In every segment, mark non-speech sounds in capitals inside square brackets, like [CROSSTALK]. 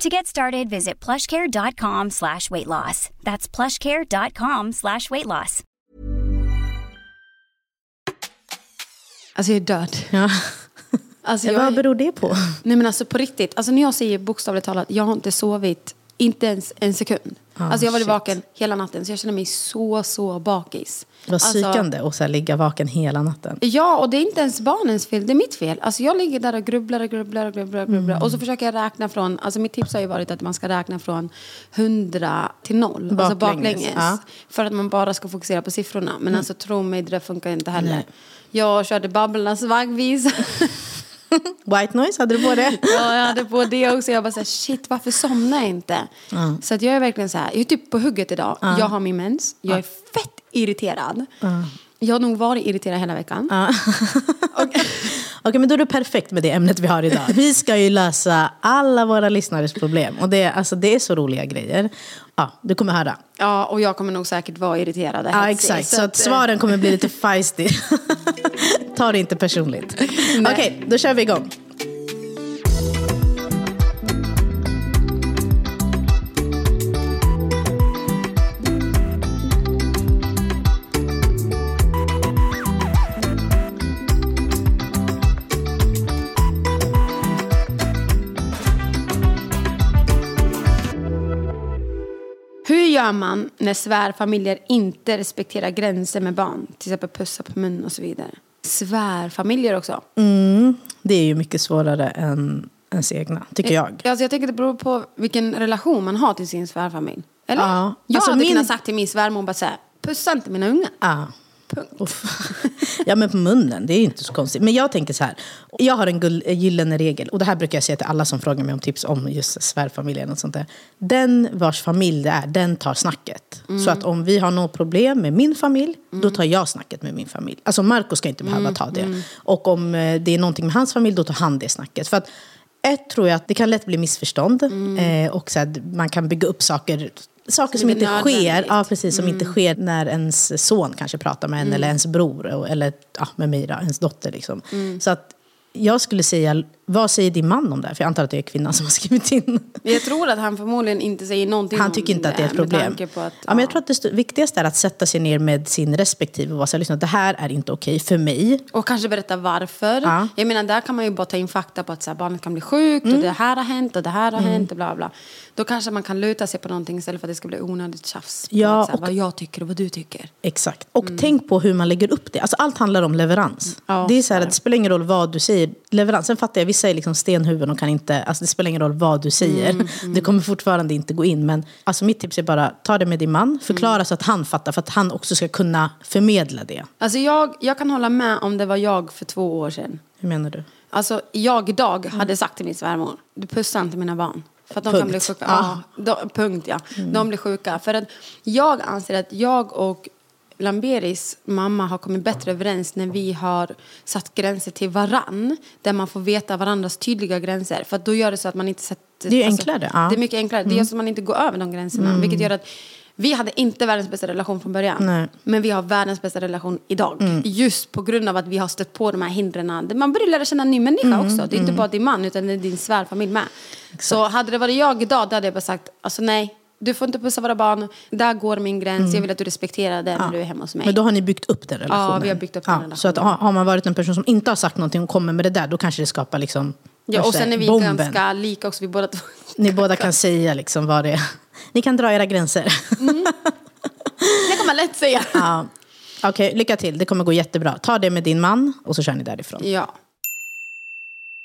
To get started, visit plushcare.com slash weight loss. That's plushcare.com slash weight loss. Alltså jag är död. Ja. Alltså, Vad jag, beror det på? nej men alltså på riktigt, alltså när jag säger bokstavligt talat, jag har inte sovit inte ens en sekund. Ah, alltså jag varit shit. vaken hela natten så jag känner mig så, så bakis. Var Alltså, psykande att ligga vaken hela natten. Ja, och det är inte ens barnens fel, det är mitt fel. Alltså jag ligger där och grubblar och grubblar och grubblar och grubblar. Mm. Och så försöker jag räkna från, alltså mitt tips har ju varit att man ska räkna från 100 till 0. Alltså Baklänges, baklänges. ja. För att man bara ska fokusera på siffrorna. Men alltså tro mig, det funkar inte heller. Nej. Jag körde Babblarnas vaggvisa. [LAUGHS] [LAUGHS] White noise, hade du på det? [LAUGHS] Ja, jag hade på det också. Jag bara så här, shit, varför somnar jag inte? Så att jag är verkligen så här, jag är typ på hugget idag. Jag har min mens, jag är fett irriterad. Jag har nog varit irriterad hela veckan. [LAUGHS] Okej, men då är det perfekt med det ämnet vi har idag. Vi ska ju lösa alla våra lyssnares problem. Och det, är- alltså, det är så roliga grejer. Ja, du kommer höra. Ja, och jag kommer nog säkert vara irriterad. Ja, exakt. Så att eh, svaren kommer bli lite feisty. Ta det inte personligt. [LAUGHS] Okej, då kör vi igång. Hur gör man när svärfamiljer inte respekterar gränser med barn? Till exempel pussa på mun och så vidare. Svärfamiljer också. Det är ju mycket svårare än ens egna, tycker jag. Alltså jag tänker att det beror på vilken relation man har till sin svärfamilj. Eller? Ja. Jag Alltså hade min- kunnat sagt till min svärmor bara så här, pussa inte mina ungar. Ja. Punkt. [LAUGHS] Ja men på munnen, det är ju inte så konstigt. Men jag tänker så här, jag har en gull, gyllene regel. Och det här brukar jag säga till alla som frågar mig om tips om just svärfamiljen och sånt där. Den vars familj det är, den tar snacket. Så att om vi har något problem med min familj, då tar jag snacket med min familj. Alltså Marco ska inte behöva ta det. Och om eh, det är någonting med hans familj, då tar han det snacket. För att ett tror jag att det kan lätt bli missförstånd. Eh, och så här, man kan bygga upp saker Saker som är inte sker, ja, precis, som inte sker när ens son kanske pratar med en eller ens bror eller ja, med då, ens dotter. Liksom. Så att jag skulle säga, vad säger din man om det här? För jag antar att det är kvinnan som har skrivit in. Jag tror att han förmodligen inte säger någonting Han tycker inte att det är ett problem. att, ja, men jag tror att det st- viktigaste är att sätta sig ner med sin respektive och vara så här, det här är inte okej för mig. Och kanske berätta varför. Ja. Jag menar, där kan man ju bara ta in fakta på att så här, barnet kan bli sjukt Mm. och det här har hänt och det här har hänt och bla bla. Då kanske man kan luta sig på någonting istället för att det ska bli onödigt tjafs. Ja, här, och- vad jag tycker och vad du tycker. Exakt. Och tänk på hur man lägger upp det. Alltså, allt handlar om leverans. Ja, det, är så här, det spelar ingen roll vad du säger. Leveransen fattar jag, vissa är liksom stenhuvuden och kan inte, alltså det spelar ingen roll vad du säger. [LAUGHS] Det kommer fortfarande inte gå in. Men alltså mitt tips är bara, ta det med din man, förklara så att han fattar. För att han också ska kunna förmedla det. Alltså jag, jag kan hålla med om det var jag för två år sedan. Hur menar du? Alltså jag idag hade sagt till min svärmor, du pussar inte mina barn. För att de kan Punkt. bli sjuka. Ah. Ja, de, punkt ja. De blir sjuka. För att jag anser att jag och Lamberis mamma har kommit bättre överens när vi har satt gränser till varann. Där man får veta varandras tydliga gränser. För då gör det så att man inte sätter... Det är ju enklare, ja. Det är mycket enklare. Det gör så att man inte går över de gränserna. Vilket gör att vi hade inte världens bästa relation från början. Nej. Men vi har världens bästa relation idag. Just på grund av att vi har stött på de här hindren. Man börjar lära känna en ny människa också. Det är inte bara din man utan det är din svärfamilj med. Så hade det varit jag idag då hade jag bara sagt, alltså nej. Du får inte pussa våra barn. Där går min gräns. Jag vill att du respekterar det när du är hemma hos mig. Men då har ni byggt upp den relationen? vi har byggt upp den relationen. Så att, har man varit en person som inte har sagt någonting och kommer med det där, då kanske det skapar liksom ja, och sen är vi bomben. ganska lika också. Vi båda. Ni båda kan säga liksom vad det är. [LAUGHS] Ni kan dra era gränser. [LAUGHS] Det kan man lätt säga. ja. Okej, lycka till. Det kommer gå jättebra. Ta det med din man och så kör ni därifrån. Ja.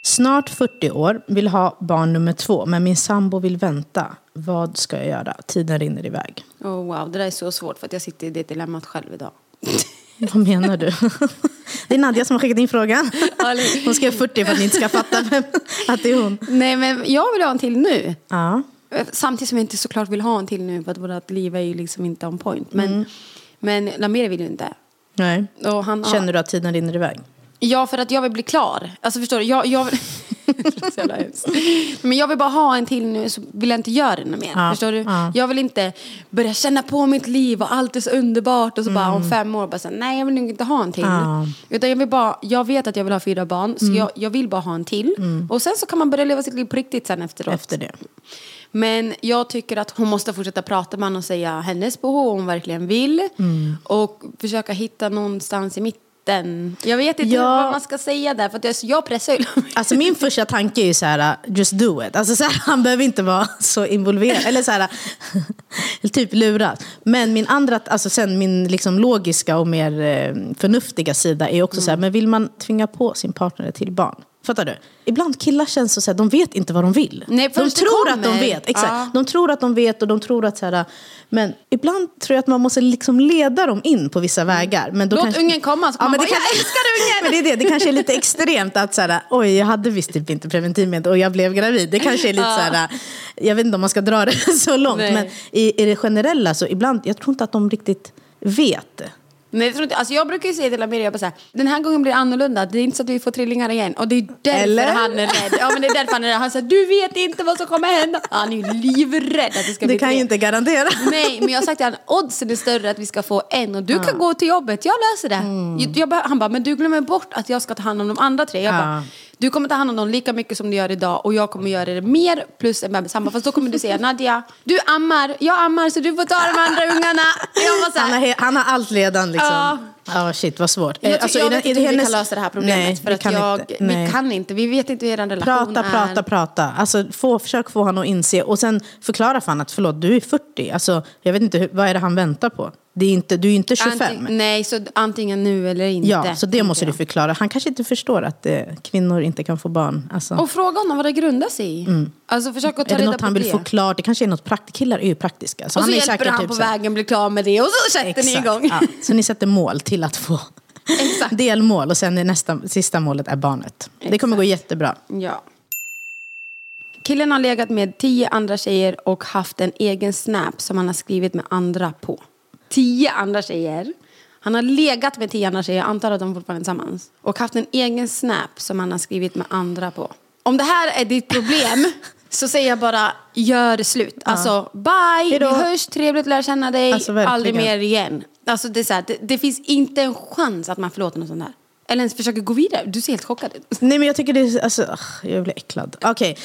Snart 40 år, vill ha barn nummer två, men min sambo vill vänta. Vad ska jag göra? Tiden rinner iväg. Oh, wow, det där är så svårt för att jag sitter i det dilemmat själv idag. [LAUGHS] Vad menar du? [LAUGHS] Det är Nadja som har skickat in frågan. Hon skrev 40 för att ni inte ska fatta [LAUGHS] att det är hon. Nej, men jag vill ha en till nu. Ja. Samtidigt som jag inte såklart vill ha en till nu för att vårt liv är ju liksom inte on point. Men, Mm. Men Lamir vill ju inte. Nej. Och han Känner du att tiden rinner iväg? Ja, för att jag vill bli klar. Alltså förstår du? Jag, jag [LAUGHS] så. Men jag vill bara ha en till nu så vill jag inte göra det mer. Ja, Förstår du? ja. Jag vill inte börja känna på mitt liv och allt är så underbart och så bara Mm. om fem år bara säga nej jag vill nog inte ha en till. Ja. Utan jag vill bara, jag vet att jag vill ha fyra barn så Mm. jag, jag vill bara ha en till. Och sen så kan man börja leva sitt liv på riktigt sen efteråt. Efter det. Men jag tycker att hon måste fortsätta prata med honom och säga hennes behov, om hon verkligen vill. Mm. Och försöka hitta någonstans i mitten. Jag vet inte Ja. vad man ska säga där, för jag, jag pressar ju Alltså min [LAUGHS] första tanke är ju så här, just do it. Alltså så här, han behöver inte vara så involverad. Eller så här, [LAUGHS] typ lurad. Men min andra, alltså sen min liksom logiska och mer eh, förnuftiga sida är också så här, men vill man tvinga på sin partner till barn? Fattar du? Ibland killar känns så att de vet inte vad de vill. Nej, de det tror att de vet. Exakt. Ja. De tror att de vet och de tror att så här, men ibland tror jag att man måste liksom leda dem in på vissa vägar. Men då Låt kanske- ungen komma, så man men bara, "Jag älskar ungen!" [LAUGHS] Men det är det, det kanske är lite extremt att så här, oj jag hade visst typ inte preventivmedel och jag blev gravid. Det kanske är lite så här, jag vet inte om man ska dra det [LAUGHS] så långt. Nej. Men i, i det generella så ibland, jag tror inte att de riktigt vet. Nej, jag, tror inte, alltså jag brukar ju säga till Amir, jag bara så här, den här gången blir det annorlunda. Det är inte så att vi får trillingar igen. Och det är därför Eller? han är rädd. Ja, men det är därför han är rädd. Han säger, du vet inte vad som kommer hända. Han är ju livrädd att det ska Det bli kan tre. ju inte garantera. Nej, men jag har sagt till honom, oddsen är större att vi ska få en och du kan gå till jobbet, jag löser det. Mm. Jag, jag han bara, men du glömmer bort att jag ska ta hand om de andra tre. Jag Ja. bara, du kommer ta hand om dem lika mycket som du gör idag och jag kommer göra det mer plus en bebis hemma. Fast då kommer du säga, Nadja, du ammar, jag ammar så du får ta de andra ungarna. Han he- han har allt redan liksom. Ja. Ja, shit vad svårt. jag, Eh, alltså, jag vet inte hur vi hennes- kan lösa det här problemet. Nej, för vi att kan jag, inte. vi Nej. kan inte, vi vet inte hur er relation Prata, är. prata, prata. Alltså, få, försök få honom att inse. Och sen förklara för honom att förlåt, du är 40. Alltså, jag vet inte, hur, vad är det han väntar på? Det är inte, du är inte 25. Anting- nej, så antingen nu eller inte. Ja, så det måste du förklara. Han kanske inte förstår att eh, kvinnor inte kan få barn. Alltså, Och fråga honom vad det grundar sig i. Alltså försök att ta är det något han vill det. få klart? Det kanske är något praktiskt. Killar är ju praktiska. Så och så han är hjälper säkert han typ på här- vägen bli klar med det och så sätter ni Exakt, igång. Ja, så ni sätter mål till att få Exakt. [LAUGHS] delmål och sen är nästa, sista målet är barnet. Det kommer gå jättebra. Ja. Killen har legat med tio andra tjejer och haft en egen snap som han har skrivit med andra på. Tio andra tjejer. Han har legat med tio andra tjejer, jag antar att de fortfarande är tillsammans. Och haft en egen snap som han har skrivit med andra på. Om det här är ditt problem [LAUGHS] så säger jag bara, gör slut. Alltså, bye, Hejdå. vi hörs, trevligt att lära känna dig, Alltså, aldrig mer igen. Alltså, det, är så här, det, det finns inte en chans att man förlåter något sånt här. Eller ens försöker gå vidare. Du ser helt chockad ut. Nej men jag tycker det är, alltså, jag blir äcklad. Okej,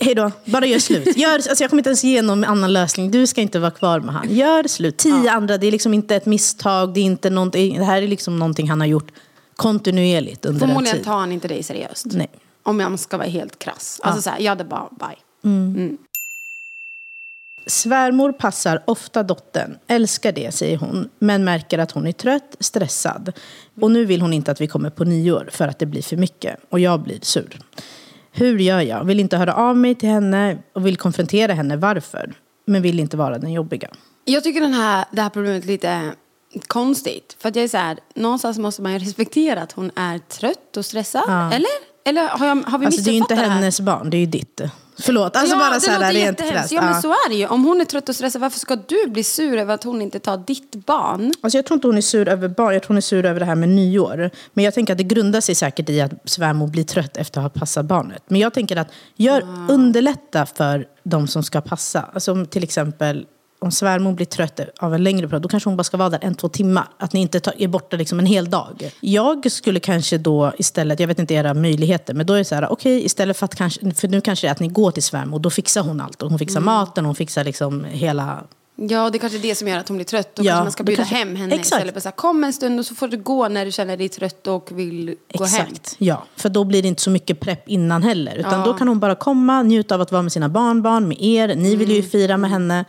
hej då. Bara gör slut. [LAUGHS] Gör, alltså, jag kommer inte ens ge någon annan lösning. Du ska inte vara kvar med han. Gör slut. Tio andra, det är liksom inte ett misstag. Det, är inte någonting, det här är liksom någonting han har gjort kontinuerligt under en Förmodligen tid. tar han inte dig seriöst. Nej. Om jag ska vara helt krass. Alltså så här, jag hade bara bye. Svärmor passar ofta dottern, älskar det säger hon, men märker att hon är trött, stressad. Och nu vill hon inte att vi kommer på nyår för att det blir för mycket och jag blir sur. Hur gör jag? Vill inte höra av mig till henne och vill konfrontera henne varför, men vill inte vara den jobbiga. Jag tycker den här, det här problemet är lite konstigt. För att jag är så här, någonstans måste man ju respektera att hon är trött och stressad. Ja. Eller? Eller har, jag, har vi Alltså det är ju inte det hennes barn, det är ju ditt. Förlåt, alltså ja, bara det så här låter rent krasst. Ja, men Ja. så är det ju. Om hon är trött och stressad, varför ska du bli sur över att hon inte tar ditt barn? Alltså jag tror inte hon är sur över barn, jag tror hon är sur över det här med nyår. Men jag tänker att det grundar sig säkert i att svärmor blir trött efter att ha passat barnet. Men jag tänker att gör, Ah. underlätta för de som ska passa. Alltså till exempel om svärmor blir trött av en längre period, då kanske hon bara ska vara där en, två timmar. Att ni inte tar, är borta liksom en hel dag. Jag skulle kanske då istället, jag vet inte era möjligheter, men då är det så här, okej, istället för att kanske, för nu kanske det är att ni går till svärmor, då fixar hon allt. Hon fixar Mm. maten, hon fixar liksom hela Ja, det är kanske är det som gör att hon blir trött. Då Ja, kanske man ska bjuda kanske- hem henne Exakt. istället för att säga kom en stund och så får du gå när du känner dig trött och vill gå hem. Ja. För då blir det inte så mycket prepp innan heller. Utan Ja. då kan hon bara komma, njuta av att vara med sina barnbarn, med er. Ni vill Mm. ju fira med henne.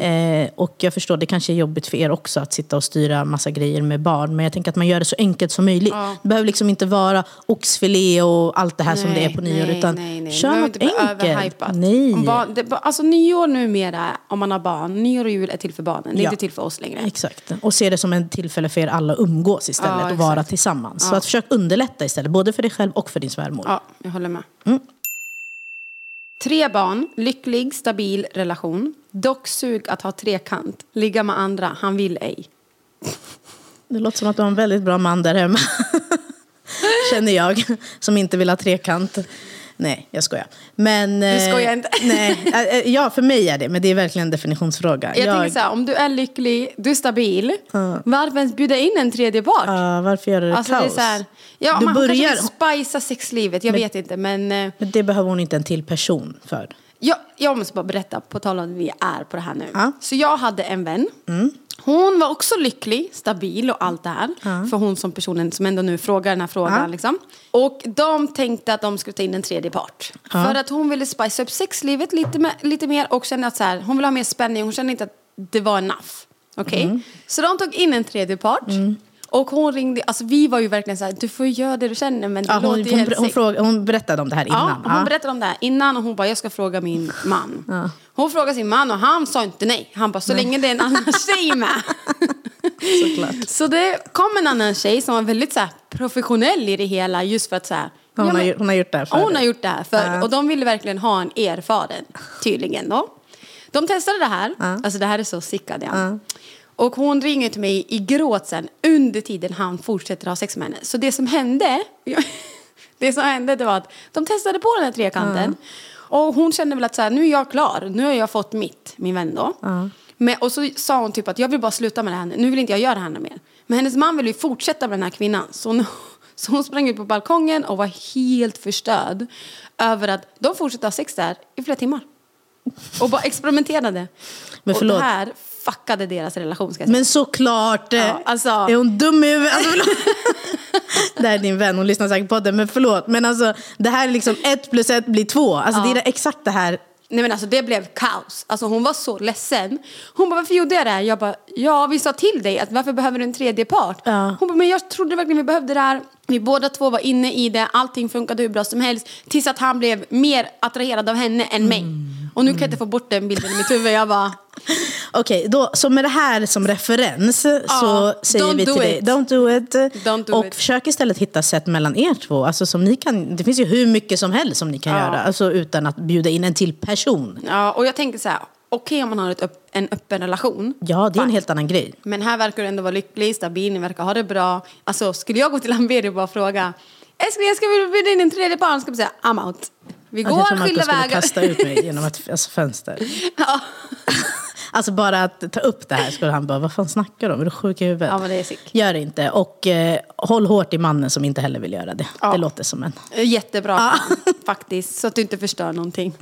Eh, och jag förstår, det kanske är jobbigt för er också att sitta och styra massa grejer med barn. Men jag tänker att man gör det så enkelt som möjligt. Det behöver liksom inte vara oxfilé och allt det här som det är på nyår. nej, utan nej, nej. kör något enkelt. Nej. Barn, det, alltså nyår numera, om man har barn, nyår och jul är till för barnen. Det är Ja. inte till för oss längre. Exakt. Och se det som en tillfälle för er alla att umgås istället Ja, och vara tillsammans. Så Ja. att försök underlätta istället, både för dig själv och för din svärmor. Ja, jag håller med. Mm. Tre barn, lycklig, stabil relation. Dock sug att ha trekant, ligga med andra, han vill ej. Det låter som att du har en väldigt bra man där hemma. [LAUGHS] Känner jag, som inte vill ha trekant. Nej, jag skojar. Men, Du skojar eh, inte. [LAUGHS] Nej, eh, eh, ja, för mig är det, men det är verkligen en definitionsfråga. Jag, tänker så här, om du är lycklig, du är stabil, varför ens bjuda in en tredje part? Ja, varför gör du det Alltså, det är kaos? så här, ja, Du man börjar- kanske vill spicea sexlivet, jag vet inte. Men Men det behöver hon inte en till person för. jag, jag måste bara berätta, på tal om att vi är på det här nu. Ja. Så jag hade en vän. Hon var också lycklig, stabil och allt det här. För hon som personen som ändå nu frågar den här frågan. Ja. Liksom. Och de tänkte att de skulle ta in en tredje part. För att hon ville spice upp sexlivet lite, med, lite mer och kände att så här, hon ville ha mer spänning. Hon kände inte att det var enough. Okej? Så de tog in en tredje part. Och hon ringde, alltså vi var ju verkligen så här, du får göra det du känner men det Ja, låter hon, hon, hon, fråga, hon berättade om det här innan. Ja, hon berättade om det här innan och hon bara, jag ska fråga min man. Hon frågade sin man och han sa inte nej. Han bara, så länge det är en annan [LAUGHS] tjej med. Såklart. Så det kom en annan tjej som var väldigt så här, professionell i det hela just för att så här, Hon, ja, har, men- gjort- hon har gjort det här Ja, förut. hon har gjort det här förr. Ja. Och de ville verkligen ha en erfaren, tydligen då. De testade det här. Alltså det här är så sick Adrian. Och hon ringer till mig i gråt sen under tiden han fortsätter ha sex med henne. Så det som hände, [LAUGHS] det som hände det var att de testade på den här trekanten. Och hon kände väl att så här, nu är jag klar, nu har jag fått mitt, min vän då. Men, och så sa hon typ att jag vill bara sluta med det här nu, nu vill inte jag göra det här mer. Men hennes man ville ju fortsätta med den här kvinnan. Så hon, [LAUGHS] så hon sprang ut på balkongen och var helt förstörd över att de fortsatte ha sex där i flera timmar. Och bara experimenterade. Men och förlåt. det här fuckade deras relation ska jag säga. Men såklart! eh, Ja, alltså- Är hon dum i huvudet? Alltså, [LAUGHS] det här är din vän, hon lyssnar säkert på det. Men förlåt, men alltså det här är liksom ett plus ett blir två. Alltså det är exakt det här. Nej men alltså det blev kaos. Alltså hon var så ledsen. Hon bara varför gjorde jag det här? Jag bara ja vi sa till dig att varför behöver du en tredje part? Ja. Hon bara men jag trodde verkligen vi behövde det här. Vi båda två var inne i det, allting funkade hur bra som helst. Tills att han blev mer attraherad av henne än mig. Och nu kan jag inte få bort den bilden i mitt huvud. Jag bara Okej, då, så med det här som referens så säger vi till dig, it. don't do it. Don't do och it. försök istället hitta sätt mellan er två. Alltså, som ni kan, det finns ju hur mycket som helst som ni kan Ja. göra. Alltså, utan att bjuda in en till person. ja och jag tänker så här. Okej om man har ett en öppen relation. Ja, det är en helt annan grej. Men här verkar du ändå vara lycklig, stabil, ni verkar ha det bra. Alltså skulle jag gå till Amberi och bara fråga Älskling jag ska bjuda in en tredje. Han ska säga I'm out. Vi Alltså, jag tror går Marco skilda skulle vägar. kasta ut mig [LAUGHS] genom ett alltså, fönster. ja. [LAUGHS] Alltså bara att ta upp det här skulle han bara, vad fan snackar du om? Är du sjuk i huvudet? ja men det är sick. Gör det inte. Och eh, håll hårt i mannen som inte heller vill göra det. Ja. Det låter som en... Jättebra Ja. [LAUGHS] faktiskt. Så att du inte förstör någonting.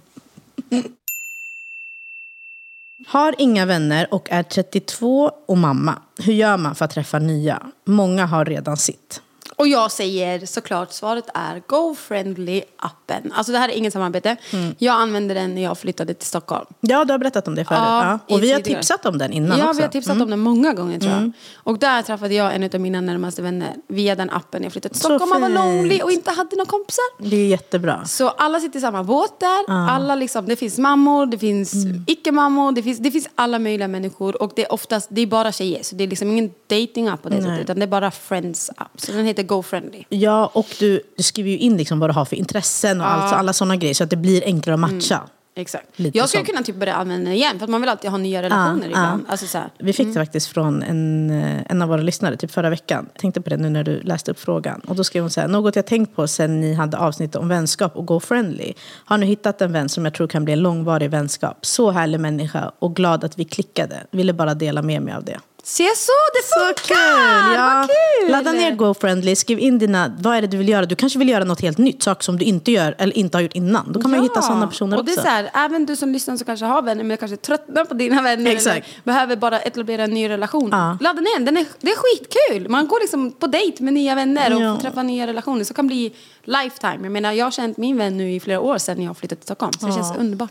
Har inga vänner och är 32 och mamma. Hur gör man för att träffa nya? Många har redan sitt. Och jag säger såklart, svaret är GoFriendly-appen. Alltså det här är inget samarbete. Mm. Jag använde den när jag flyttade till Stockholm. Ja, du har berättat om det förut. Ja, Ja, Och vi har tidigare. tipsat om den innan ja, också. Mm. vi har tipsat om den många gånger tror jag. Och där träffade jag en av mina närmaste vänner via den appen. Jag flyttade till Stockholm och var lonely och inte hade några kompisar. Det är jättebra. Så alla sitter i samma båt där. Alla liksom, det finns mammor, det finns Mm. icke-mammor, det finns, det finns alla möjliga människor. Och det är oftast, det är bara tjejer. Så det är liksom ingen dating-app på det sättet. Utan det är bara friends-app. Så den heter GoFriendly. Ja, och du, du skriver ju in liksom vad du har för intressen och allt, så alla sådana grejer så att det blir enklare att matcha. Exakt. Lite jag skulle sånt. kunna typ börja använda den igen. För att man vill alltid ha nya relationer ibland. Alltså så här. Vi fick det faktiskt från en, eh, en av våra lyssnare typ förra veckan. Jag tänkte på det nu när du läste upp frågan. Och då skrev hon så här, något jag tänkt på sen ni hade avsnitt om vänskap och Go Friendly. Har nu hittat en vän som jag tror kan bli en långvarig vänskap. Så härlig människa och glad att vi klickade. Ville bara dela med mig av det. Se så, det Så funkar! kul! Ja. Vad kul! Ladda ner GoFriendly, skriv in dina, vad är det du vill göra? Du kanske vill göra något helt nytt, saker som du inte gör eller inte har gjort innan. Då kan man ju hitta sådana personer och det är också. så här, även du som lyssnar som kanske har vänner men kanske tröttnar på dina vänner Exakt. eller behöver bara etablera en ny relation. Ja. Ladda ner den, är, det är skitkul. Man går liksom på dejt med nya vänner och Ja. får träffa nya relationer. Så kan bli lifetime. Jag menar, jag har känt min vän nu i flera år sedan jag flyttade till Stockholm. Så det Ja. känns underbart.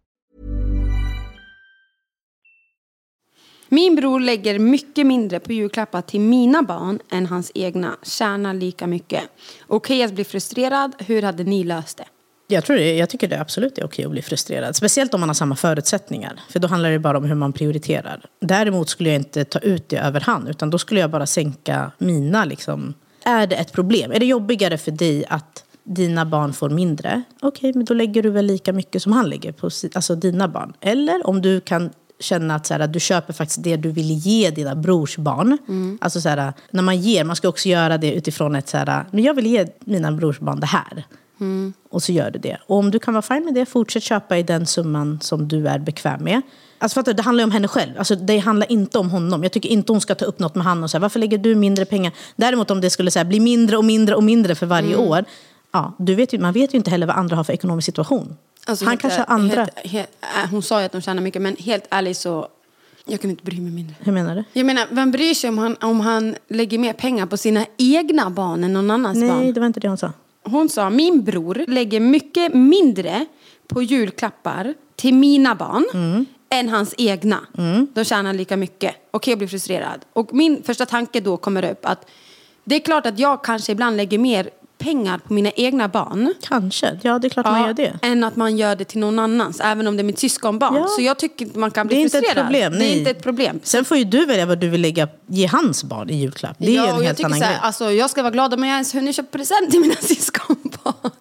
Min bror lägger mycket mindre på julklappar till mina barn än hans egna. Tjänar lika mycket. Okej att bli frustrerad. Hur hade ni löst det? Jag, tror det, jag tycker det absolut är okej att bli frustrerad. Speciellt om man har samma förutsättningar. För då handlar det bara om hur man prioriterar. Däremot skulle jag inte ta ut det överhand. Utan då skulle jag bara sänka mina. Liksom. Är det ett problem? Är det jobbigare för dig att dina barn får mindre? Okej, men då lägger du väl lika mycket som han lägger på alltså dina barn. Eller om du kan känna att, så här, att du köper faktiskt det du vill ge dina brors barn. Alltså så här, när man ger, man ska också göra det utifrån ett så här, men jag vill ge mina brors barn det här. Och så gör du det. Och om du kan vara fine med det, fortsätt köpa i den summan som du är bekväm med. Alltså fattar du, det handlar ju om henne själv. Alltså, det handlar inte om honom. Jag tycker inte hon ska ta upp något med honom och säga varför lägger du mindre pengar? Däremot om det skulle så här, bli mindre och mindre och mindre för varje år. Ja, du vet ju, man vet ju inte heller vad andra har för ekonomisk situation. Alltså, Han kanske har andra. Helt, helt, äh, hon sa ju att de tjänar mycket, men helt ärligt så... Jag kan inte bry mig mindre. Hur menar du? Jag menar, vem bryr sig om han, om han lägger mer pengar på sina egna barn än någon annans Nej, barn? det var inte det hon sa. Hon sa, min bror lägger mycket mindre på julklappar till mina barn Mm. än hans egna. De tjänar lika mycket. Okej, jag blir frustrerad. Och min första tanke då kommer upp att det är klart att jag kanske ibland lägger mer pengar på mina egna barn. Kanske. Ja, det är klart man gör det. Än att man gör det till någon annans, även om det är mitt syskonbarn. Ja. Så jag tycker inte man kan bli Det är inte frustrerad. ett problem. Det är inte ett problem. Sen får ju du välja vad du vill lägga, ge hans barn i julklapp. Det är ja, en och jag helt tycker annan så här, grej. alltså, jag ska vara glad om jag ens hunnit köpa present till mina [LAUGHS] syskonbarn.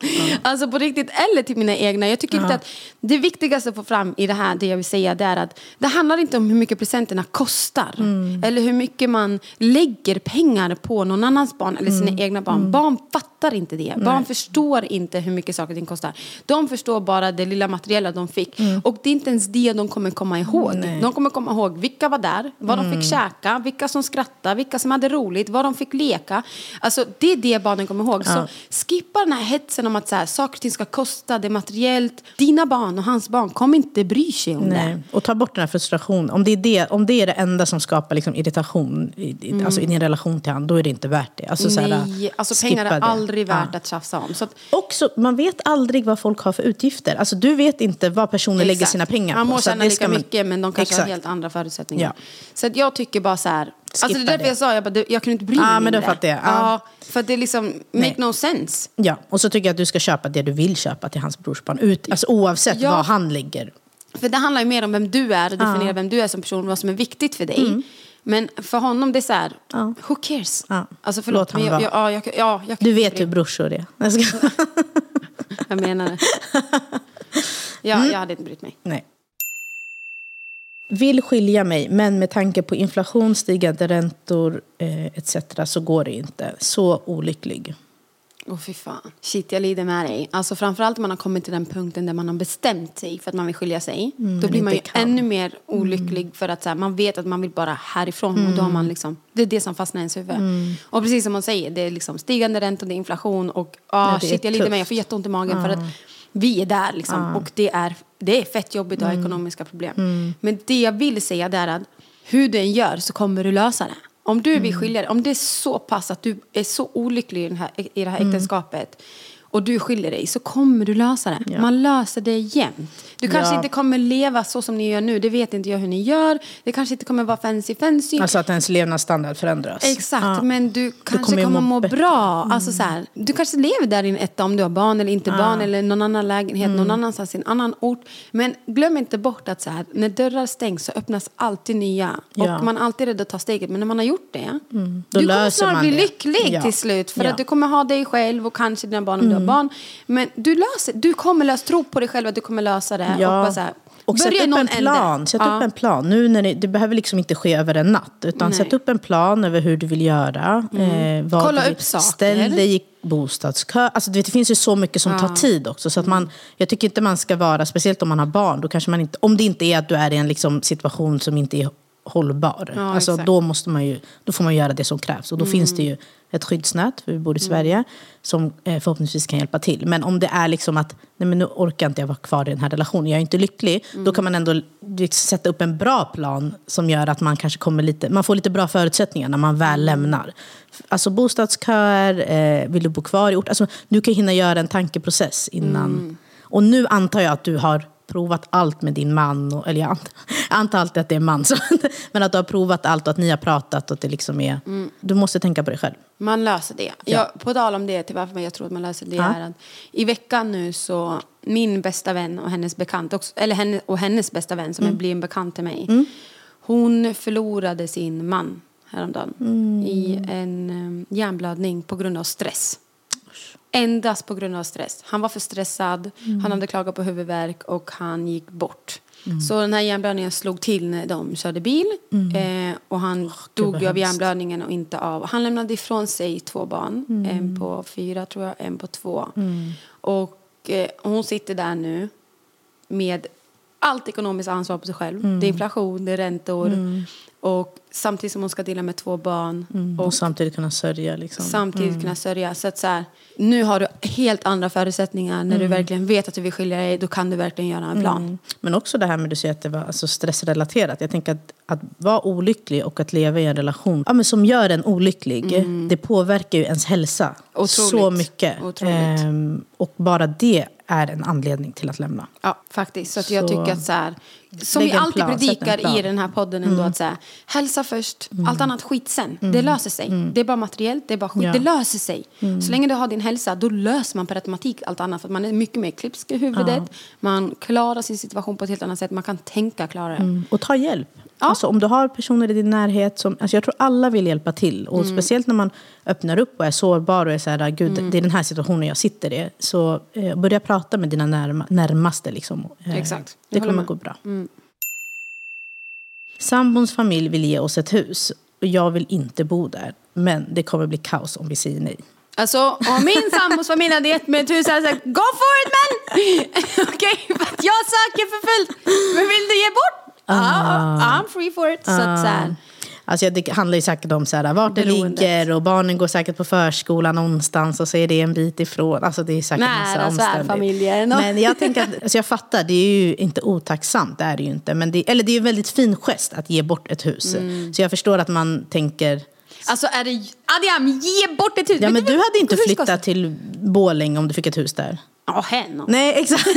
Alltså på riktigt, eller till mina egna. Jag tycker inte att det viktigaste att få fram i det här, det jag vill säga, det är att det handlar inte om hur mycket presenterna kostar. Mm. Eller hur mycket man lägger pengar på någon annans barn eller sina Mm. egna barn. Barn fattar inte det. Barn förstår inte hur mycket saker och ting kostar. De förstår bara det lilla materiella de fick. Mm. Och det är inte ens det de kommer komma ihåg. De kommer komma ihåg vilka var där, vad de Mm. fick käka, vilka som skrattade, vilka som hade roligt, vad de fick leka. Alltså det är det barnen kommer ihåg. Så skippa den här hetsen om att så här, saker och ting ska kosta, det är materiellt. Dina barn och hans barn kommer inte bry sig om Nej. det. Och ta bort den här frustrationen. Om det är det, om det, är det enda som skapar liksom irritation i, i, alltså i din relation till honom, då är det inte värt det. Alltså, så här, Mm. Nej, alltså pengar är det. aldrig värt Ja. att tjafsa om. Så att, Också, man vet aldrig vad folk har för utgifter. Alltså, du vet inte vad personer lägger Exakt. sina pengar Man på. må så att tjäna lika man- mycket men de kanske Exakt. har helt andra förutsättningar. Ja. Så att jag tycker bara så här. Alltså det är Skippa därför det. jag sa, jag, bara, jag kunde inte bry mig men då mindre. fattar jag. Ja. Ja, för att det är liksom, make Nej. no sense. Ja, och så tycker jag att du ska köpa det du vill köpa till hans brorsbarn. Ut, alltså, oavsett Ja. vad han lägger. För det handlar ju mer om vem du är och definiera vem du är som person, vad som är viktigt för dig. Men för honom det är så här, Ja. who cares? Ja. Alltså förlåt, Låt men jag, jag, ja, jag, ja, jag, Du vet hur brorsor är. Jag ska... [LAUGHS] jag menar det. [LAUGHS] Ja, Mm. jag hade inte brytt mig. Nej. Vill skilja mig, men med tanke på inflation, stigande räntor eh, etc. så går det inte. Så olycklig. Åh fy fan. Shit, jag lider med dig. Alltså framförallt om man har kommit till den punkten där man har bestämt sig för att man vill skilja sig. då men blir man ju kan. ännu mer olycklig för att så här, man vet att man vill bara härifrån. Och då har man liksom, det är det som fastnar i ens huvud. Och precis som man säger, det är liksom stigande räntor, det är inflation och ah, är shit jag lider med, jag får jätteont i magen för att vi är där liksom. Och det är, det är fett jobbigt att ha ekonomiska problem. Men det jag vill säga är att hur du än gör så kommer du lösa det. Om du vill skilja dig, om det är så pass att du är så olycklig i, den här, i det här äktenskapet och du skiljer dig så kommer du lösa det. Ja. Man löser det jämt. Du kanske Ja. inte kommer leva så som ni gör nu, det vet inte jag hur ni gör. Det kanske inte kommer vara fancy fancy. Alltså att ens levnadsstandard förändras. Exakt, Ja. men du kanske kommer kommer, ju må må bra. Alltså så här, du kanske lever där i en etta om du har barn eller inte barn eller någon annan lägenhet Mm. någon annanstans i en annan ort. Men glöm inte bort att så här, när dörrar stängs så öppnas alltid nya. Ja. Och man är alltid rädd att ta steget. Men när man har gjort det, Då du kommer snart bli det. lycklig Ja. till slut. För Ja. att du kommer ha dig själv och kanske dina barn om du har barn. Men du, löser, du kommer lösa, tro på dig själv att du kommer lösa det. Ja. Och bara så här, Och sätt upp en plan. ände. Sätt Ja. upp en plan. Nu när det, det behöver liksom inte ske över en natt. Utan Nej. sätt upp en plan över hur du vill göra. Eh, vad Kolla vill. upp saker. Ställ dig i bostadskö. Alltså, vet, det finns ju så mycket som tar tid också. Så att man, jag tycker inte man ska vara, speciellt om man har barn, då kanske man inte, om det inte är att du är i en liksom, situation som inte är hållbar. Ja, alltså, exakt. då, måste man ju, då får man göra det som krävs. Och då finns det ju ett skyddsnät, för vi bor i Sverige, som eh, förhoppningsvis kan hjälpa till. Men om det är liksom att, nej men nu orkar inte jag vara kvar i den här relationen, jag är inte lycklig. Då kan man ändå liksom sätta upp en bra plan som gör att man kanske kommer lite, man får lite bra förutsättningar när man väl lämnar. Alltså bostadsköer, eh, vill du bo kvar i ort? Alltså, du kan hinna göra en tankeprocess innan. Och nu antar jag att du har provat allt med din man. Och, eller jag antar, alltid att det är man. Så, [LAUGHS] men att du har provat allt och att ni har pratat. Och att det liksom är, Du måste tänka på dig själv. Man löser det. Jag, på tal om det, till varför jag tror att man löser det, Ja. är att i veckan nu så, min bästa vän och hennes bekant, också, eller henne, och hennes bästa vän som blir en bekant till mig, hon förlorade sin man häromdagen i en um, hjärnblödning på grund av stress. Endast på grund av stress. Han var för stressad, han hade klagat på huvudvärk och han gick bort. Så den här hjärnblödningen slog till när de körde bil. Eh, och han dog vad ju av hjärnblödningen och inte av... Han lämnade ifrån sig två barn. En på fyra tror jag, en på två. Och eh, hon sitter där nu med allt ekonomiskt ansvar på sig själv. Det är inflation, det är räntor. Och samtidigt som hon ska dela med två barn. Och, Och samtidigt kunna sörja. Liksom. samtidigt kunna sörja. Så att så här, nu har du helt andra förutsättningar. När du verkligen vet att du vill skilja dig, då kan du verkligen göra en plan. Men också det här med du säger att det var alltså stressrelaterat. Jag tänker att, att vara olycklig och att leva i en relation ja, men som gör en olycklig, det påverkar ju ens hälsa Otroligt. så mycket. Otroligt. Ehm, och bara det är en anledning till att lämna. Ja, faktiskt. Så att jag Så- tycker att så här, som vi alltid plan, predikar i den här podden ändå att så här, hälsa först, allt annat skit sen. Det löser sig. Det är bara materiellt, det är bara skit. Ja. Det löser sig. Så länge du har din hälsa, då löser man per automatik allt annat. För man är mycket mer klipsk i huvudet. Man klarar sin situation på ett helt annat sätt. Man kan tänka klarare. Mm. Och ta hjälp. Alltså, om du har personer i din närhet som... Alltså, jag tror alla vill hjälpa till. Och Mm. Speciellt när man öppnar upp och är sårbar och är så här, gud, Mm. det är den här situationen jag sitter i. Så eh, börja prata med dina närma, närmaste. Liksom. Eh, Exakt. Det kommer gå bra. Sambons familj vill ge oss ett hus. Och jag vill inte bo där. Men det kommer bli kaos om vi säger nej. Alltså, om min sambos familj hade gett mig ett hus hade jag sagt Go for it man! [LAUGHS] Okej, för att jag söker för fullt. Men vill du ge bort? Ah. I'm free for it. Så att så här, Alltså det handlar ju säkert om så här, vart det ligger och barnen går säkert på förskolan någonstans och så är det en bit ifrån. Alltså det är säkert Nära massa omständigheter. och- [LAUGHS] Men jag tänker att, alltså jag fattar, det är ju inte otacksamt, det är det ju inte. Men det, eller det är ju en väldigt fin gest att ge bort ett hus. Mm. Så jag förstår att man tänker, Alltså är det... Adiam, ge bort ett hus! ja men du hade inte flyttat till Borlänge om du fick ett hus där. Ja, hen. Nej, exakt.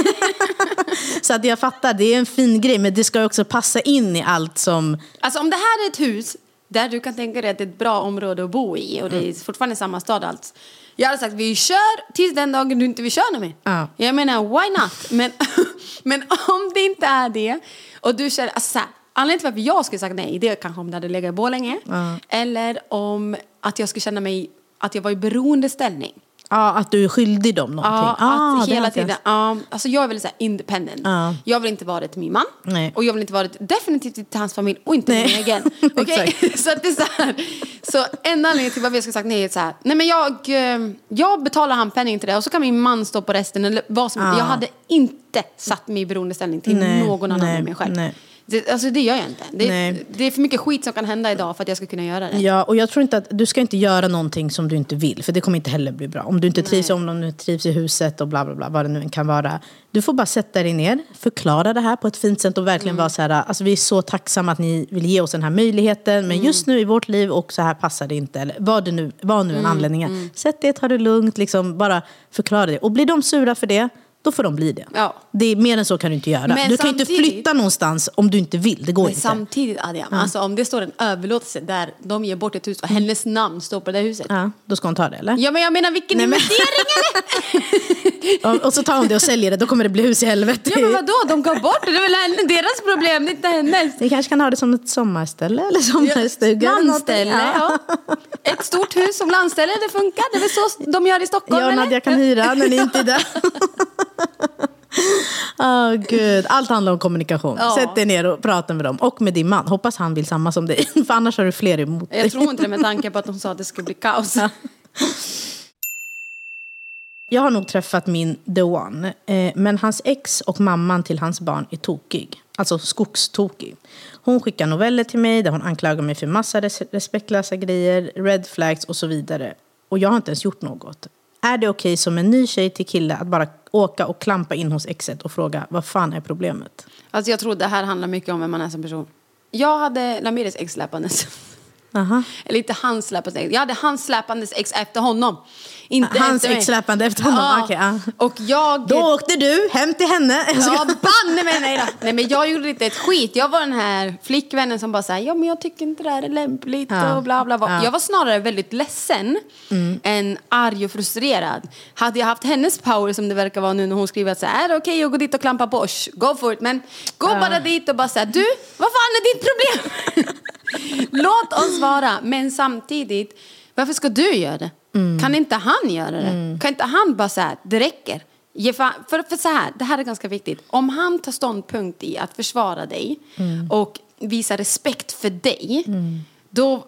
[LAUGHS] så att jag fattar, det är en fin grej, men det ska också passa in i allt som... Alltså om det här är ett hus där du kan tänka dig att det är ett bra område att bo i och det är fortfarande samma stad allt. Jag hade sagt vi kör tills den dagen du inte vill köra med. Ja. Jag menar why not? Men, [LAUGHS] men om det inte är det och du känner, alltså här, anledningen till varför jag skulle sagt nej det är kanske om det hade legat i Borlänge. Eller om att jag skulle känna mig att jag var i beroendeställning. Ja, att du är skyldig dem någonting. Ja, Ah, att hela tiden. Ja, alltså jag är väldigt så här independent. Ja. Jag vill inte vara det till min man. Nej. Och jag vill inte vara det definitivt till hans familj och inte Nej. min egen. [LAUGHS] Okej? [LAUGHS] Så att det är så här. Så en anledning till varför jag ska sagt nej är så här. Nej men jag, eh, jag betalar handpenning till det och så kan min man stå på resten. Eller vad som, Ja. Jag hade inte satt mig i beroendeställning till Nej, någon annan nej, än mig själv. nej. Det, alltså det gör jag inte. Det, det är för mycket skit som kan hända idag för att jag ska kunna göra det. Ja, och jag tror inte att du ska inte göra någonting som du inte vill, för det kommer inte heller bli bra. Om du inte trivs, om du inte trivs i huset och bla bla bla, vad det nu kan vara. Du får bara sätta dig ner, förklara det här på ett fint sätt och verkligen vara så här, alltså vi är så tacksamma att ni vill ge oss den här möjligheten, men just nu i vårt liv och så här passar det inte, eller vad det nu, vad nu en anledning är. Sätt dig, ta det lugnt, liksom bara förklara det. Och blir de sura för det, då får de bli det. Ja. Det är, mer än så kan du inte göra. Men du kan inte flytta någonstans om du inte vill, det går Men inte. samtidigt Adiam, alltså om det står en överlåtelse där de ger bort ett hus och hennes namn står på det där huset. Ja, då ska hon ta det, eller? Ja men jag menar vilken Nej, men- investering? Och, [LAUGHS] och så tar hon det och säljer det, då kommer det bli hus i helvete. Ja men vadå, de gav bort det, det är väl deras problem, det är inte hennes. Ni kanske kan ha det som ett sommarställe eller sommarstuga. Landställe, ja. Ett stort hus som landställe, det funkar. Det är väl så de gör i Stockholm Jag och eller? Nadja kan hyra när ni inte är där. [LAUGHS] Åh [LAUGHS] gud, allt handlar om kommunikation. Ja. Sätt dig ner och prata med dem. Och med din man. Hoppas han vill samma som dig. [LAUGHS] För annars har du fler emot dig. Jag tror inte det med tanke på att hon sa att det skulle bli kaos. [LAUGHS] Jag har nog träffat min the one. Eh, men hans ex och mamman till hans barn är tokig. Alltså skogstokig. Hon skickar noveller till mig där hon anklagar mig för massa res- respektlösa grejer, red flags och så vidare. Och jag har inte ens gjort något. Är det okej som en ny tjej till kille att bara åka och klampa in hos exet och fråga vad fan är problemet? Alltså jag tror det här handlar mycket om vem man är som person. Jag hade Lamiris ex släpandes. Aha. Eller inte hans släpandes ex. Jag hade hans släpandes ex efter honom. Inte Hans efter ex släpande efter honom? Ja. Okej, ja. Och jag... Då åkte du hem till henne. Ja, banne mig nej. Nej men jag gjorde inte ett skit. Jag var den här flickvännen som bara säger ja men jag tycker inte det här är lämpligt Ja. och bla bla bla. Ja. Mm. Jag var snarare väldigt ledsen än arg och frustrerad. Hade jag haft hennes power som det verkar vara nu när hon skriver att så här, är det okej att gå dit och klampa Bosch? Go for it. Men gå bara dit och bara säga du, vad fan är ditt problem? [LAUGHS] Låt oss vara. Men samtidigt, varför ska du göra det? Mm. Kan inte han göra det? Kan inte han bara säga det räcker? För, för så här, det här är ganska viktigt. Om han tar ståndpunkt i att försvara dig Mm. och visa respekt för dig, då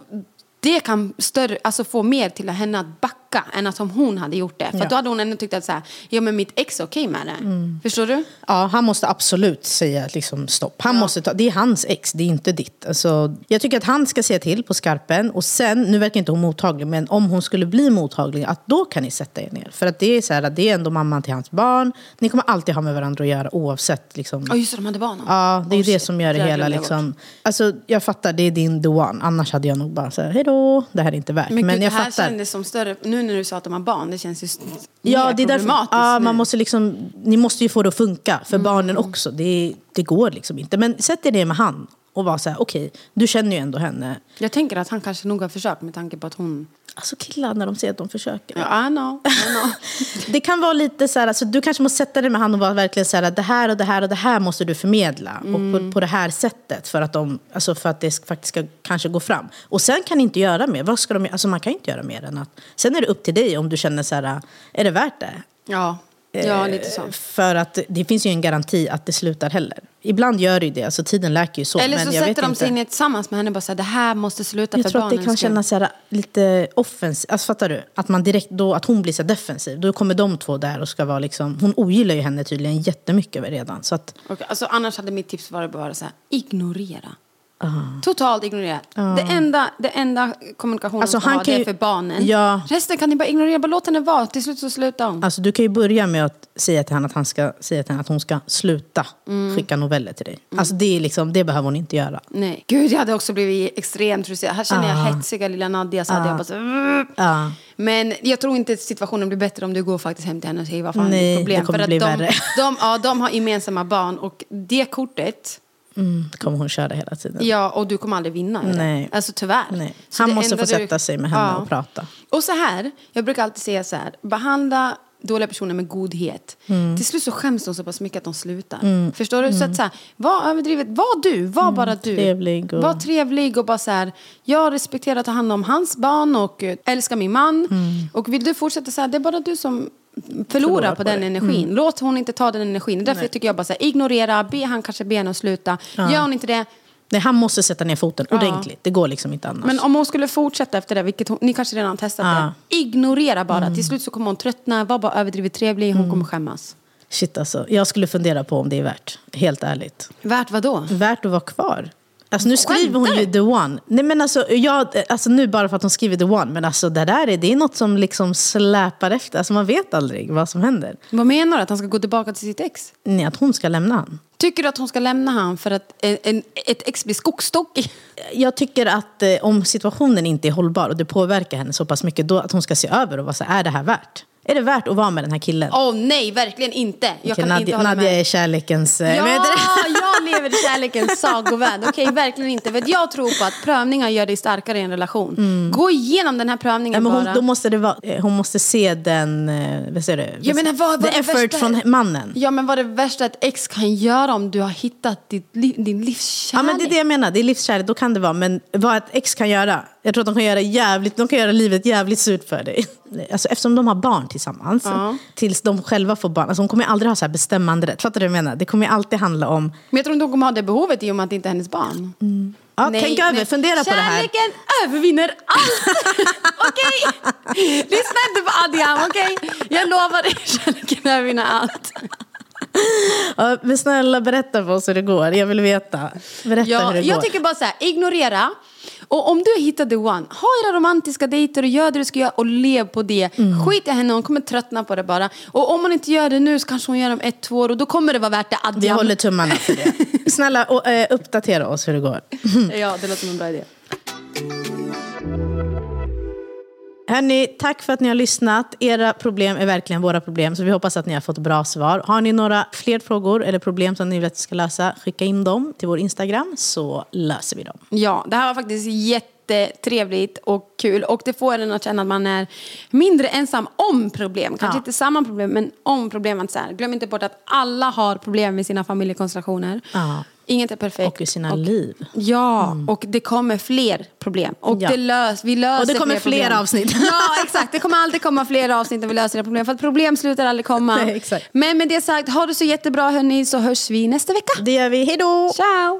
det kan större, alltså få mer till henne att backa än att om hon hade gjort det. För Ja. då hade hon ändå tyckt att så här, ja men mitt ex är okej med det. Mm. Förstår du? Ja, han måste absolut säga liksom, stopp. Han måste ta, det är hans ex, det är inte ditt. Alltså, jag tycker att han ska säga till på skarpen. Och sen, nu verkar inte hon mottaglig, men om hon skulle bli mottaglig, att då kan ni sätta er ner. För att det är, så här, att det är ändå mamman till hans barn. Ni kommer alltid ha med varandra att göra oavsett. Liksom. Ja just det, de hade barn. Ja, det är Oh, det shit. som gör det Jag hela. Liksom. Alltså, jag fattar, det är din the one. Annars hade jag nog bara så här, hej då, det här är inte värt. Men, Men, gud, jag det här fattar. kändes som större, nu när du sa att de har barn, det känns ju Ja, mer det är därför, problematiskt ja, nu. man måste liksom, ni måste ju få det att funka Mm. för barnen också. Det, det går liksom inte. Men sätt er ner med han och var så här, okej, du känner ju ändå henne. Jag tänker att han kanske nog har försökt med tanke på att hon... Alltså killar när de säger att de försöker. Ja, I know, I know. [LAUGHS] Det kan vara lite så här, alltså, du kanske måste sätta dig med han och vara verkligen så här, det här och det här och det här måste du förmedla. Och Mm. på, på det här sättet för att, de, alltså för att det faktiskt ska kanske gå fram. Och sen kan inte göra mer. Vad ska de, alltså man kan inte göra mer än att... Sen är det upp till dig om du känner så här, är det värt det? Ja, ja lite så. Eh, För att det finns ju en garanti att det slutar heller. Ibland gör det ju det, alltså tiden läker ju så. Eller men så jag vet sätter de inte. sig ner tillsammans med henne och bara säger det här måste sluta Jag för tror att det kan kännas så här, lite offensivt. Alltså, fattar du? Att, man direkt, då, att hon blir så defensiv. Då kommer de två där och ska vara liksom... Hon ogillar ju henne tydligen jättemycket redan. Så att, Okej, alltså, annars hade mitt tips varit bara så här, ignorera. Ah. Totalt ignorera. Det, enda, det enda kommunikationen Alltså, ska han ha det är ju- för barnen. Ja. Resten kan ni bara ignorera, bara låt henne vara. Till slut så slutar hon. alltså, du kan ju börja med att säga till henne att, han ska, säga till henne att hon ska sluta Mm. skicka noveller till dig. Alltså, det, är liksom, det behöver hon inte göra. Nej. Gud, jag hade också blivit extremt frustrerad. Här känner jag hetsiga lilla Nadja. Så hade jag bara så. Men jag tror inte att situationen blir bättre om du går faktiskt hem till henne och säger vad fan är Nej, ditt problem. det kommer För att bli de, värre. De, ja, de har gemensamma barn och det kortet, Mm, kommer hon köra hela tiden. ja, och du kommer aldrig vinna. Nej. Alltså tyvärr. Nej. Han måste få sätta sig med henne och prata. Och så här, jag brukar alltid säga så här, behandla dåliga personer med godhet. Mm. Till slut så skäms de så pass mycket att de slutar. Förstår du? Så att så här, var överdrivet, var du, var bara du. Mm. trevlig och- Var trevlig och bara så här, jag respekterar att ta hand om hans barn och eh, älskar min man. Och vill du fortsätta så här, det är bara du som förlorar Förlorar på, på den det. energin. Låt hon inte ta den energin. Därför tycker jag bara så här, ignorera, be han kanske be henne att sluta. Gör hon inte det, Nej, han måste sätta ner foten Ja. ordentligt. Det går liksom inte annars. men om hon skulle fortsätta efter det, vilket hon, ni kanske redan har testat Ja. det. Ignorera bara. Till slut så kommer hon tröttna, var bara överdrivet trevlig, hon kommer skämmas. Shit alltså, jag skulle fundera på om det är värt. Helt ärligt. Värt vad då? Värt att vara kvar. Alltså nu skriver hon ju the one. Nej men alltså, jag, alltså nu bara för att hon skriver the one. Men alltså det där är, det är något som liksom släpar efter. Alltså man vet aldrig vad som händer. Vad menar du? Att han ska gå tillbaka till sitt ex? Nej, att hon ska lämna han. Tycker du att hon ska lämna han för att en, en, ett ex blir skogstokig? Jag tycker att eh, om situationen inte är hållbar och det påverkar henne så pass mycket. Då att hon ska se över och vara så är det här värt? Är det värt att vara med den här killen? Åh nej, verkligen inte. Jag Okej, kan Nadia, inte hålla Nadia med. är kärlekens... eh, Ja, jag lever i kärlekens sagovärld. Okej, verkligen inte. För jag tror på att prövningar gör dig starkare i en relation. Gå igenom den här Ja, prövningen men hon, bara. då måste det vara, eh, hon måste se den, eh, vad säger du? Jag menar, vad- vad The effort värsta? från mannen. Ja, men vad är det värsta ett ex kan göra om du har hittat ditt, din Ja, livskärlek? men det är det jag menar, det är livskärlek, då kan det vara. Men vad ett ex kan göra, jag tror att de kan göra, jävligt, de kan göra livet jävligt surt för dig. Alltså, eftersom de har barn tillsammans, Ja. tills de själva får barn, alltså, de kommer aldrig ha så här bestämmande rätt. Fattar du vad jag menar? Det kommer alltid handla om, Men jag tror inte hon kommer ha det behovet i och med att det inte är hennes barn. ja, Nej, tänk över, men fundera på det här. Kärleken övervinner allt! [LAUGHS] okej? Lyssna inte på Adiam, okej? Jag lovar dig, kärleken övervinner allt. [LAUGHS] Ja, men snälla berätta för oss hur det går, jag vill veta. Berätta hur Ja, det jag går. tycker bara så här, ignorera. Och om du har hittat the one, ha era romantiska dejter och gör det du ska göra och lev på det. Skit i henne, hon kommer tröttna på det bara. Och om hon inte gör det nu så kanske hon gör det om ett, två år och då kommer det vara värt det. Vi Adiam. håller tummarna för det. [LAUGHS] Snälla och, eh, uppdatera oss hur det går. Ja, det låter som en bra idé. Hörni, tack för att ni har lyssnat. Era problem är verkligen våra problem, så vi hoppas att ni har fått bra svar. Har ni några fler frågor eller problem som ni vill att vi ska lösa, skicka in dem till vår Instagram så löser vi dem. Ja, det här var faktiskt jättetrevligt och kul. Och det får en att känna att man är mindre ensam om problem. Kanske Ja. inte samma problem, men om problem. Att så här, glöm inte bort att alla har problem med sina familjekonstellationer. Ja. Inget är perfekt. Och i sina liv. Ja, och det kommer fler problem. Och Ja. det lös, vi löser Och det kommer fler fler avsnitt. [LAUGHS] Ja, exakt. Det kommer alltid komma fler avsnitt när vi löser det problem. För att problem slutar aldrig komma. [LAUGHS] Nej. Men med det sagt, ha det så jättebra hörni, så hörs vi nästa vecka. Det gör vi. Hej då! Ciao!